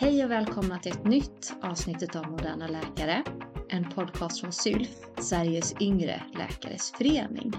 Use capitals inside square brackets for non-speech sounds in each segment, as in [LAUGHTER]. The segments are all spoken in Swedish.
Hej och välkomna till ett nytt avsnitt av Moderna Läkare. En podcast från SYLF, Sveriges yngre läkares förening.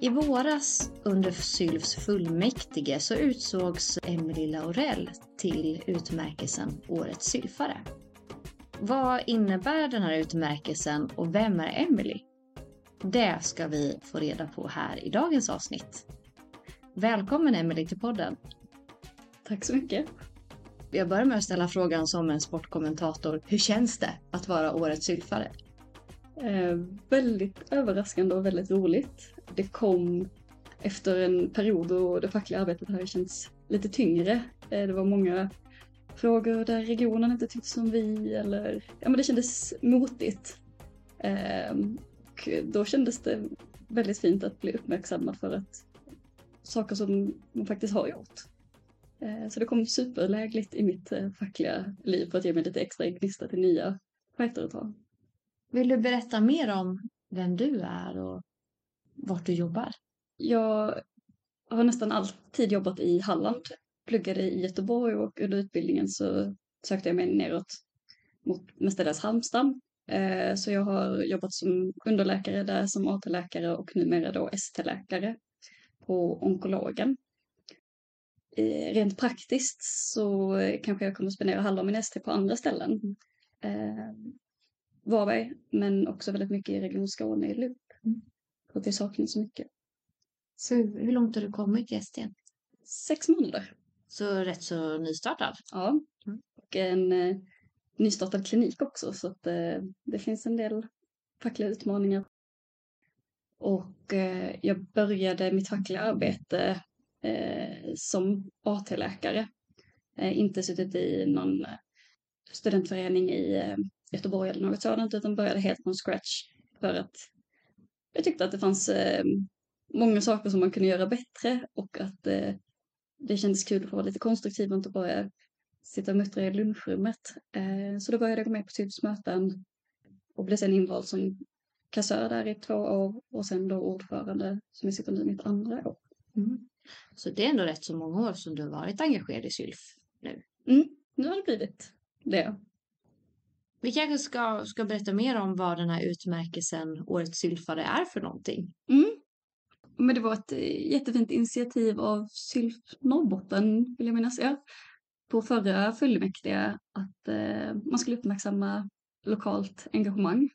I våras under SYLFs fullmäktige så utsågs Emelie Laurell till utmärkelsen Årets Sylfare. Vad innebär den här utmärkelsen och vem är Emelie? Det ska vi få reda på här i dagens avsnitt. Välkommen Emelie till podden. Tack så mycket. Jag börjar med att ställa frågan som en sportkommentator. Hur känns det att vara årets sylfare? Eh, väldigt överraskande och väldigt roligt. Det kom efter en period då det fackliga arbetet här känts lite tyngre. Eh, det var många frågor där regionen inte tyckte som vi eller ja men det kändes motigt. Eh, och då kändes det väldigt fint att bli uppmärksammad för att saker som man faktiskt har gjort. Eh, så det kom superlägligt i mitt eh, fackliga liv för att ge mig lite extra gnista till nya fighter att ta. Vill du berätta mer om vem du är och vart du jobbar? Jag har nästan alltid jobbat i Halland. Pluggade i Göteborg och under utbildningen så sökte jag mig neråt mot mestadels Halmstad. Eh, så jag har jobbat som underläkare där, som AT-läkare och numera då ST-läkare på onkologen. Eh, rent praktiskt så kanske jag kommer att spendera halva min ST på andra ställen. Eh, Varberg, men också väldigt mycket i Region Skåne i Lup. Mm. Att det saknas så mycket. Så hur långt har du kommit i ST? Sex månader. Så rätt så nystartad? Ja, mm. och en eh, nystartad klinik också så att eh, det finns en del fackliga utmaningar. Och eh, jag började mitt fackliga arbete eh, som AT-läkare. Eh, inte suttit i någon eh, studentförening i eh, Göteborg eller något sådant utan började helt från scratch för att jag tyckte att det fanns eh, många saker som man kunde göra bättre och att eh, det kändes kul att få vara lite konstruktiv och inte bara sitta och muttra i lunchrummet. Eh, så då började jag gå med på SYDs möten och blev sen invald som kassör där i två år och sen då ordförande som jag sitter nu mitt andra år. Mm. Så det är ändå rätt så många år som du har varit engagerad i SYLF nu. Mm, nu har det blivit det. Vi kanske ska, ska berätta mer om vad den här utmärkelsen Årets Sylfare är för någonting. Mm. Men det var ett eh, jättefint initiativ av Sylf Norrbotten, vill jag minnas, ja, på förra fullmäktige att eh, man skulle uppmärksamma lokalt engagemang.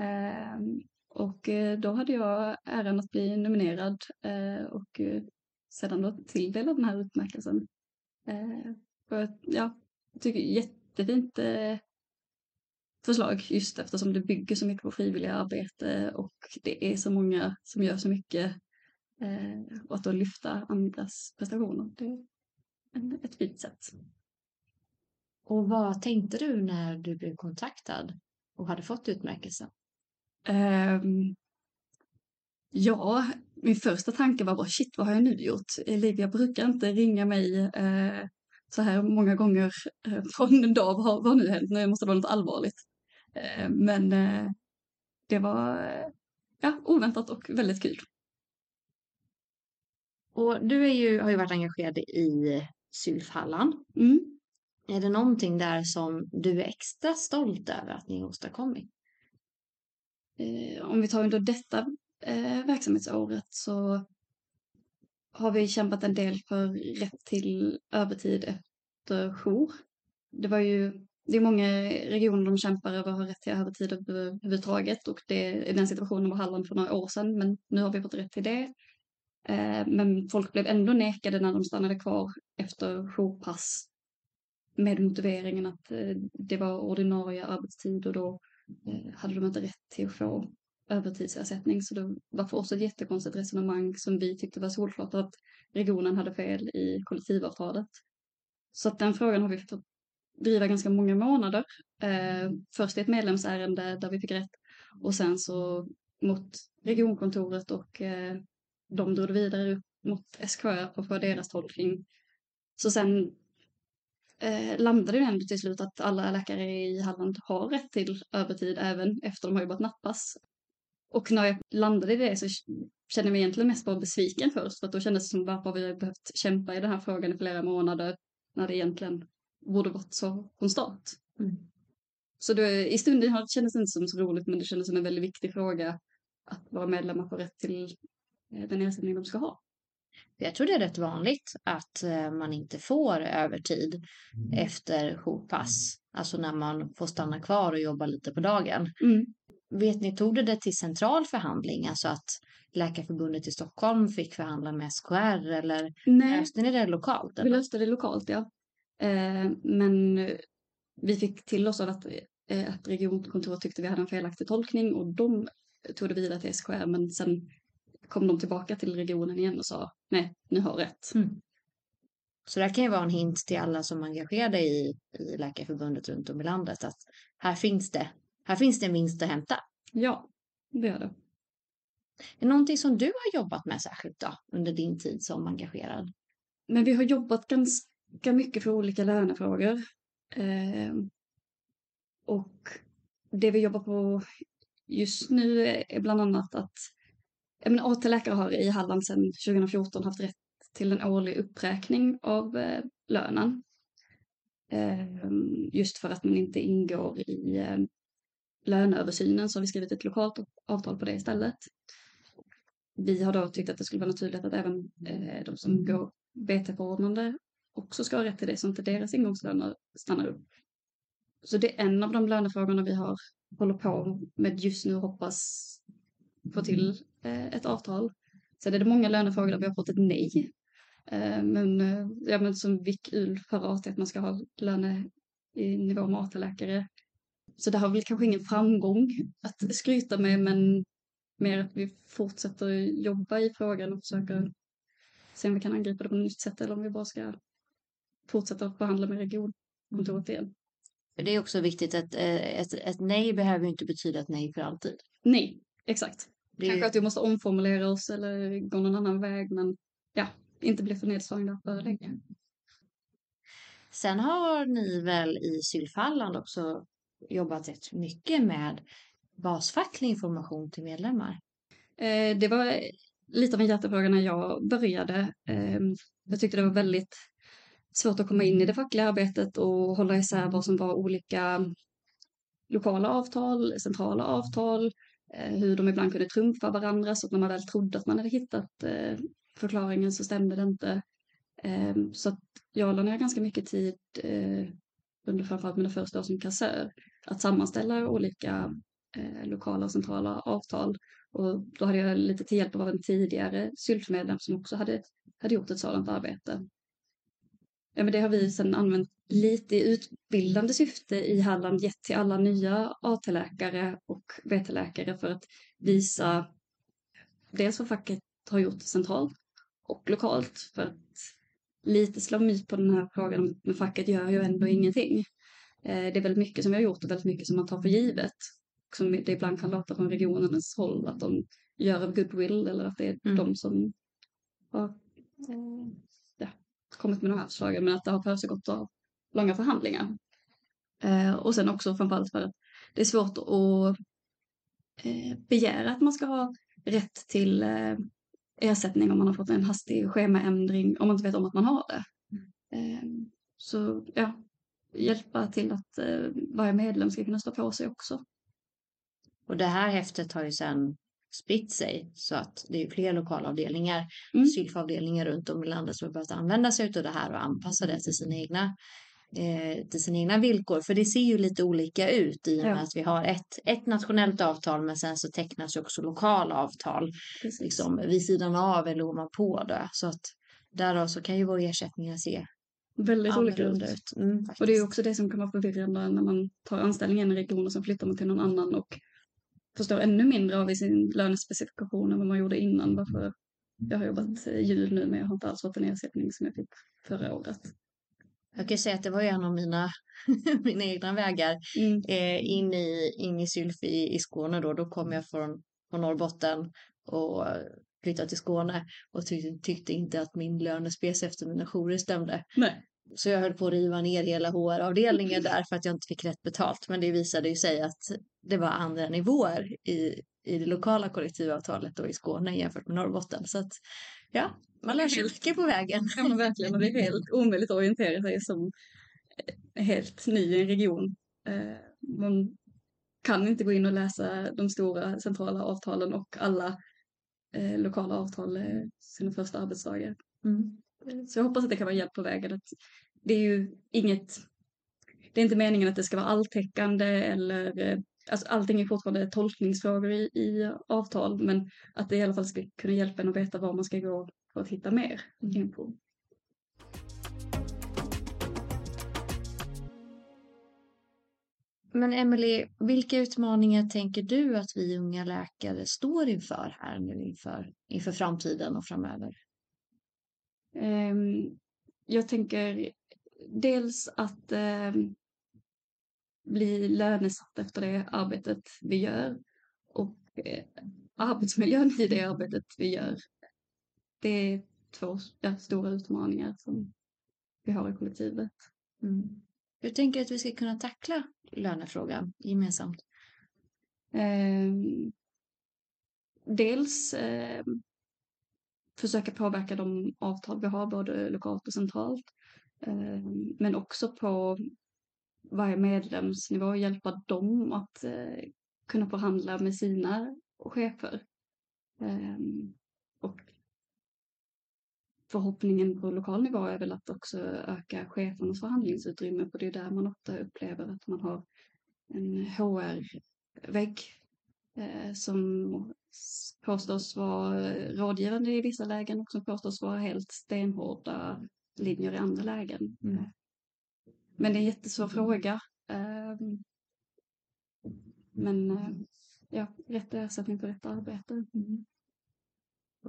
Eh, och då hade jag äran att bli nominerad eh, och eh, sedan då tilldelad den här utmärkelsen. För att, ja, jag tycker jättefint förslag just eftersom det bygger så mycket på frivilliga arbete och det är så många som gör så mycket och att då lyfta andras prestationer. Det är ett fint sätt. Och vad tänkte du när du blev kontaktad och hade fått utmärkelsen? Um, ja, min första tanke var bara shit, vad har jag nu gjort? Olivia brukar inte ringa mig uh, så här många gånger uh, [LAUGHS] från en dag. Vad har nu hänt? Nu måste det vara något allvarligt. Uh, men det var ja, oväntat och väldigt kul. Och du är ju, har ju varit engagerad i Sylfhalland. Mm. Är det någonting där som du är extra stolt över att ni åstadkommit? eh, om vi tar under detta eh, verksamhetsåret så har vi kämpat en del för rätt till övertid efter jour. Det var ju, det är många regioner som kämpar över att ha rätt till övertid överhuvudtaget och det, i den situationen var Halland för några år sedan men nu har vi fått rätt till det. Eh, men folk blev ändå nekade när de stannade kvar efter jourpass med motiveringen att eh, det var ordinarie arbetstid och då Eh, hade de inte rätt till att få övertidsersättning. Så det var för oss ett jättekonstigt resonemang som vi tyckte var solklart att regionen hade fel i kollektivavtalet. Så att den frågan har vi fått driva ganska många månader. Eh, först i ett medlemsärende där vi fick rätt och sen så mot regionkontoret och eh, de drog vidare upp mot SKR för deras tolkning. Så sen eh, landade det ändå till slut att alla läkare i Halland har rätt till övertid även efter de har jobbat nattpass. Och när jag landade i det så kände jag mig egentligen mest bara besviken först för att då kändes det som varför vi har behövt kämpa i den här frågan i flera månader när det egentligen borde varit så från start. Mm. Så det, i stunden har- kändes det inte som så roligt men det kändes som en väldigt viktig fråga att våra medlemmar får rätt till eh, den ersättning de ska ha. Jag tror det är rätt vanligt att eh, man inte får övertid efter jourpass. Alltså när man får stanna kvar och jobba lite på dagen. Mm. Vet ni, tog det det till central förhandling? Alltså att Läkarförbundet i Stockholm fick förhandla med SKR eller Nej, löste ni det lokalt? vi Eller? löste det lokalt ja. Eh, men eh, vi fick till oss att, eh, att regionkontoret tyckte vi hade en felaktig tolkning och de tog det vidare till SKR men sen kom de tillbaka till regionen igen och sa nej, ni har rätt. Mm. Så det kan ju vara en hint till alla som är engagerade i, i Läkarförbundet runt om i landet att här finns det, här finns det en vinst att hämta. Ja, det gör det. Är det någonting som du har jobbat med särskilt då under din tid som engagerad? Men vi har jobbat ganska mycket för olika lönefrågor. Eh, och det vi jobbar på just nu är bland annat att jag menar, AT-läkare har i Halland sedan 2014 haft rätt till en årlig uppräkning av eh, lönen. Eh, just för att man inte ingår i eh, löneöversynen så har vi skrivit ett lokalt avtal på det istället. Vi har då tyckt att det skulle vara naturligt att även eh, de som går BT-förordnande också ska ha rätt till det så inte deras ingångslöner stannar upp. Så det är en av de lönefrågorna vi har håller på med just nu och hoppas få till eh, ett avtal. Sen är det många lönefrågor där vi har fått ett nej. Eh, men, eh, ja, men som VIK-UL förra året att man ska ha löne i nivå med AT-läkare. Så det har väl kanske ingen framgång att skryta med men mer att vi fortsätter jobba i frågan och försöker se om vi kan angripa det på ett nytt sätt eller om vi bara ska fortsätta att förhandla med regionkontoret igen. För det är också viktigt att eh, ett, ett nej behöver inte betyda ett nej för alltid. Nej, exakt. Det Kanske att vi måste omformulera oss eller gå någon annan väg men ja, inte bli för nedslagna för länge. Sen har ni väl i Sylfalland också jobbat rätt mycket med basfacklig information till medlemmar. Eh, det var lite av en hjärtefråga när jag började. Eh, jag tyckte det var väldigt svårt att komma in i det fackliga arbetet och hålla isär vad som var olika lokala avtal, centrala avtal, eh, hur de ibland kunde trumfa varandra så att när man väl trodde att man hade hittat eh, förklaringen så stämde det inte. Eh, så att jag la ner ganska mycket tid eh, under framförallt mina första år som kassör att sammanställa olika eh, lokala och centrala avtal. Och då hade jag lite till hjälp av en tidigare sylfmedlem som också hade, hade gjort ett sådant arbete. Ja, men det har vi sedan använt lite i utbildande syfte i Halland, gett till alla nya AT-läkare och BT-läkare för att visa dels vad facket har gjort centralt och lokalt för att lite slå myt på den här frågan men facket gör ju ändå ingenting. Eh, Det är väldigt mycket som vi har gjort och väldigt mycket som man tar för givet. Som det ibland kan låta från regionernas håll att de gör av goodwill eller att det är Mm. de som har ja, kommit med de här förslagen men att det har försiggått av långa förhandlingar. Eh, och sen också framförallt för att det är svårt att eh, begära att man ska ha rätt till ersättning om man har fått en hastig schemaändring om man inte vet om att man har det. Eh, så ja, hjälpa till att eh, varje medlem ska kunna stå på sig också. Och det här häftet har ju sen spritt sig så att det är fler lokalavdelningar, Mm. sylfavdelningar runt om i landet som har börjat använda sig av det här och anpassa det till sina egna eh, till sina egna villkor. För det ser ju lite olika ut i och med Ja. att vi har ett, ett nationellt avtal men sen så tecknas ju också lokala avtal Precis. liksom vid sidan av eller ovanpå. Så att därav så kan ju våra ersättningar se Väldigt olika ut. ut. Mm, Och det är också det som kan vara förvirrande när man tar anställning i en region och sen flyttar man till någon annan och förstår ännu mindre av i sin lönespecifikation än vad man gjorde innan. Varför jag har jobbat jul nu men jag har inte alls fått en ersättning som jag fick förra året. Jag kan säga att det var en av mina, [LAUGHS] mina egna vägar Mm. eh, in, i, in i Sylf i, i Skåne då. Då kom jag från, från Norrbotten och flyttade till Skåne och tyckte, tyckte inte att min lönespec efter mina jourer stämde. Nej. Så jag höll på att riva ner hela HR-avdelningen där för att jag inte fick rätt betalt. Men det visade ju sig att det var andra nivåer i, i det lokala kollektivavtalet då i Skåne jämfört med Norrbotten. Så att ja, man lär sig mycket på vägen. Ja men verkligen och det är helt omöjligt att orientera sig som helt ny i en region. Eh, man kan inte gå in och läsa de stora centrala avtalen och alla eh, lokala avtal eh, sina första arbetsdagar. Mm. Så jag hoppas att det kan vara hjälp på vägen. Att det är ju inget, det är inte meningen att det ska vara alltäckande eller eh, alltså allting är fortfarande tolkningsfrågor i, i avtal men att det i alla fall ska kunna hjälpa en att veta var man ska gå för att hitta mer info. Men Emelie, vilka utmaningar tänker du att vi unga läkare står inför här nu inför, inför framtiden och framöver? Um, jag tänker dels att um, bli lönesatt efter det arbetet vi gör och uh, arbetsmiljön i det arbetet vi gör. Det är två ja, stora utmaningar som vi har i kollektivet. Mm. Hur tänker du att vi ska kunna tackla lönefrågan gemensamt? Eh, dels eh, försöka påverka de avtal vi har både lokalt och centralt. Eh, men också på varje medlemsnivå hjälpa dem att eh, kunna förhandla med sina chefer. Ehm, och förhoppningen på lokal nivå är väl att också öka chefernas förhandlingsutrymme för det är där man ofta upplever att man har en HR-vägg eh, som påstås vara rådgivande i vissa lägen och som påstås vara helt stenhårda linjer i andra lägen. Mm. Men det är en jättesvår fråga. Eh, men eh, ja, rätt ersättning för rätt arbete. Mm.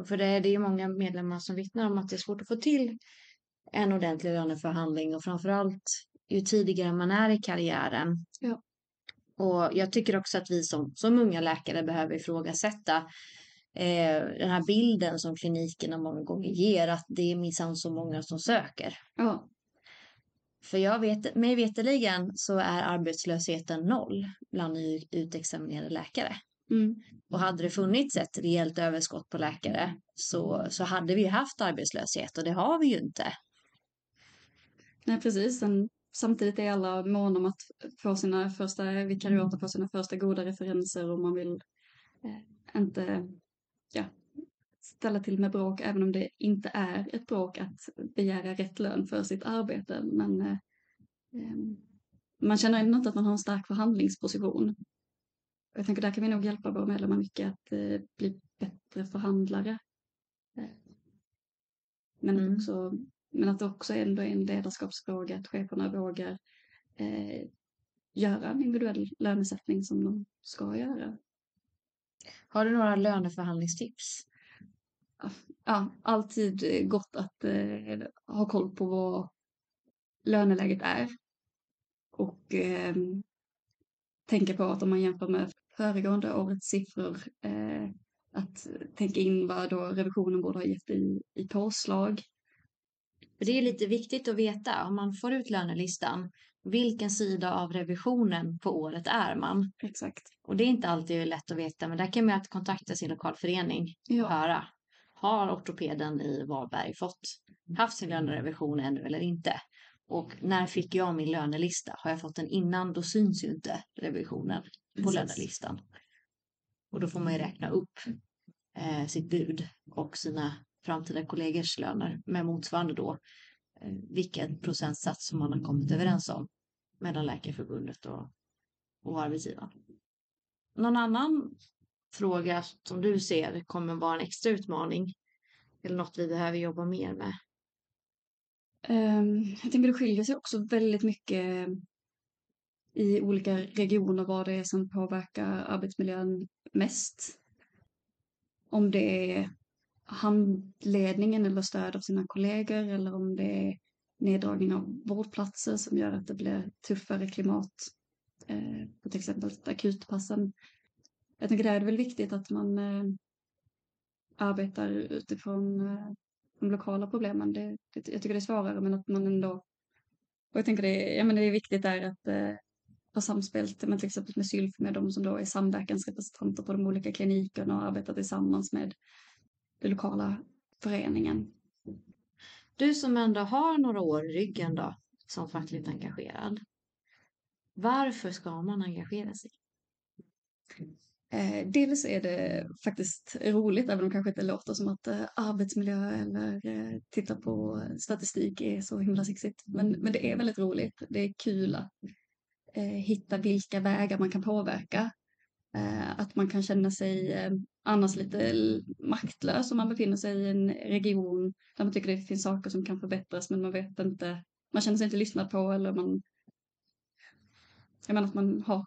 För det är det ju många medlemmar som vittnar om att det är svårt att få till en ordentlig löneförhandling och framförallt ju tidigare man är i karriären. Ja. Och jag tycker också att vi som, som unga läkare behöver ifrågasätta eh, den här bilden som klinikerna många gånger ger att det är minsann så många som söker. Ja. För jag vet, mig veterligen så är arbetslösheten noll bland utexaminerade läkare. Mm. Och hade det funnits ett rejält överskott på läkare så, så hade vi haft arbetslöshet och det har vi ju inte. Nej, precis. Men samtidigt är alla måna om att få sina första vikariat och få sina första goda referenser och man vill eh, inte ja, ställa till med bråk även om det inte är ett bråk att begära rätt lön för sitt arbete. Men eh, eh man känner ändå inte att man har en stark förhandlingsposition jag tänker där kan vi nog hjälpa våra medlemmar mycket att eh, bli bättre förhandlare. Eh, men, mm. också, men att det också ändå är en ledarskapsfråga att cheferna vågar eh, göra en individuell lönesättning som de ska göra. Har du några löneförhandlingstips? Ja, alltid gott att eh, ha koll på vad löneläget är. Och eh, tänka på att om man jämför med föregående årets siffror eh, att tänka in vad då revisionen borde ha gett i, i påslag. Det är lite viktigt att veta om man får ut lönelistan. Vilken sida av revisionen på året är man? Exakt. Och det är inte alltid lätt att veta, men där kan man att kontakta sin lokalförening och höra. Har ortopeden i Varberg fått haft sin lönerevision ännu eller inte? Och när fick jag min lönelista? Har jag fått den innan, då syns ju inte revisionen på lönelistan. Och då får man ju räkna upp eh, sitt bud och sina framtida kollegors löner med motsvarande då eh, vilken procentsats som man har kommit överens om mellan Läkarförbundet och, och arbetsgivaren. Någon annan fråga som du ser kommer vara en extra utmaning eller något vi behöver jobba mer med? Um, jag tänker det skiljer sig också väldigt mycket i olika regioner vad det är som påverkar arbetsmiljön mest. Om det är handledningen eller stöd av sina kollegor eller om det är neddragning av vårdplatser som gör att det blir tuffare klimat eh, på till exempel akutpassen. Jag tänker där är det väl viktigt att man eh, arbetar utifrån eh, de lokala problemen. Det, det, jag tycker det är svårare men att man ändå och jag tänker det, ja, men det är viktigt där att eh, har samspelt men till exempel med Sylf med de som då är samverkansrepresentanter på de olika klinikerna och arbetar tillsammans med den lokala föreningen. Du som ändå har några år i ryggen då, som fackligt engagerad. Varför ska man engagera sig? Eh, dels är det faktiskt roligt, även om det kanske inte låter som att eh, arbetsmiljö eller eh, titta på statistik är så himla sexigt. Men, men det är väldigt roligt. Det är kul att hitta vilka vägar man kan påverka. Eh, att man kan känna sig eh, annars lite maktlös om man befinner sig i en region där man tycker det finns saker som kan förbättras men man vet inte, man känner sig inte lyssnad på eller man jag menar att man har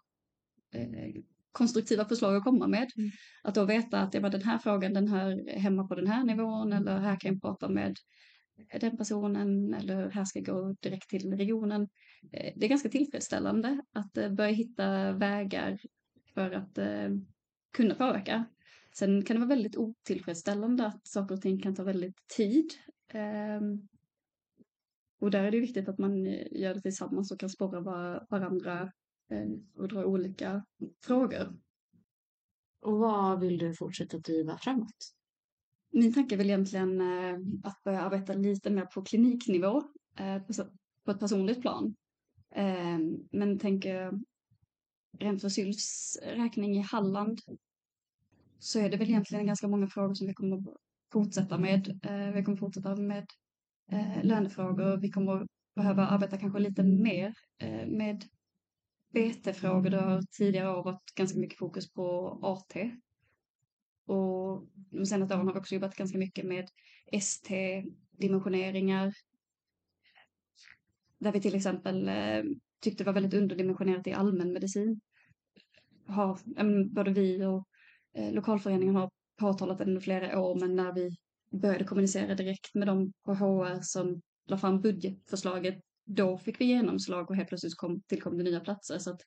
eh, konstruktiva förslag att komma med. Mm. Att då veta att ja, den här frågan den hör hemma på den här nivån eller här kan jag prata med den personen eller här ska jag gå direkt till regionen. Eh, det är ganska tillfredsställande att eh, börja hitta vägar för att eh, kunna påverka. Sen kan det vara väldigt otillfredsställande att saker och ting kan ta väldigt tid. Ehm, och där är det viktigt att man gör det tillsammans och kan spåra varandra och dra olika frågor. Och vad vill du fortsätta driva framåt? Min tanke är väl egentligen eh, att börja arbeta lite mer på kliniknivå eh, på ett personligt plan. Eh, men tänker rent för Sylfs räkning i Halland så är det väl egentligen ganska många frågor som vi kommer fortsätta med. Eh, vi kommer fortsätta med eh, lönefrågor. Vi kommer behöva arbeta kanske lite mer eh, med BT-frågor. Det har tidigare år varit ganska mycket fokus på AT. Och de senaste åren har vi också jobbat ganska mycket med ST-dimensioneringar. Där vi till exempel eh, tyckte det var väldigt underdimensionerat i allmänmedicin. Har, både vi och eh, lokalföreningen har påtalat det under flera år, men när vi började kommunicera direkt med dem på HR som la fram budgetförslaget, då fick vi genomslag och helt plötsligt kom, tillkom det nya platser. Så att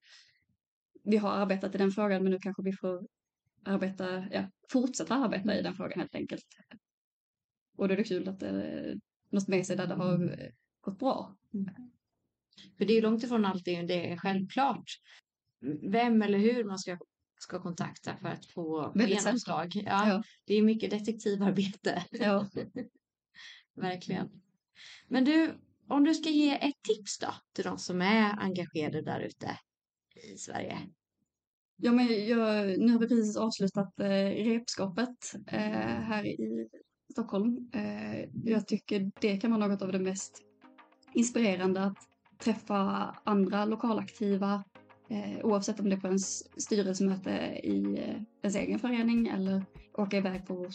vi har arbetat i den frågan, men nu kanske vi får arbeta, ja, fortsätta arbeta i den frågan helt enkelt. Och då är det kul att det är något med sig där det har gått bra. Mm. För det är långt ifrån alltid det är självklart vem eller hur man ska, ska kontakta för att få genomslag. Ja, ja. Det är mycket detektivarbete. Ja. [LAUGHS] Verkligen. Men du, om du ska ge ett tips då till de som är engagerade där ute i Sverige? Ja, men jag, nu har vi precis avslutat eh, repskapet eh, här i Stockholm. Eh, jag tycker det kan vara något av det mest inspirerande att träffa andra lokalaktiva eh, oavsett om det är på en styrelsemöte i eh, ens egen förening eller åka iväg på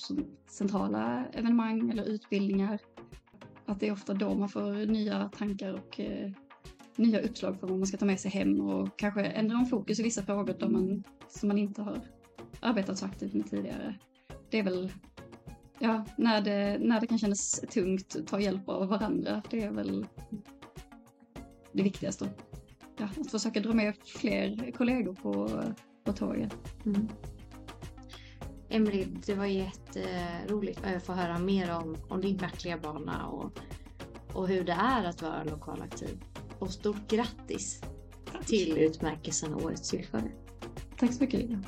centrala evenemang eller utbildningar. Att det är ofta då man får nya tankar och eh, nya uppslag för vad man ska ta med sig hem och kanske ändra om fokus i vissa frågor då man, som man inte har arbetat så aktivt med tidigare. Det är väl ja, när det, när det kan kännas tungt, ta hjälp av varandra. Det är väl det viktigaste. Ja, att försöka dra med fler kollegor på, på tåget. Mm. Emelie, det var jätteroligt att få höra mer om, om din verkliga bana och, och hur det är att vara lokalaktiv. Och stort grattis Tack. till utmärkelsen Årets sylfare. Tack så mycket Lina.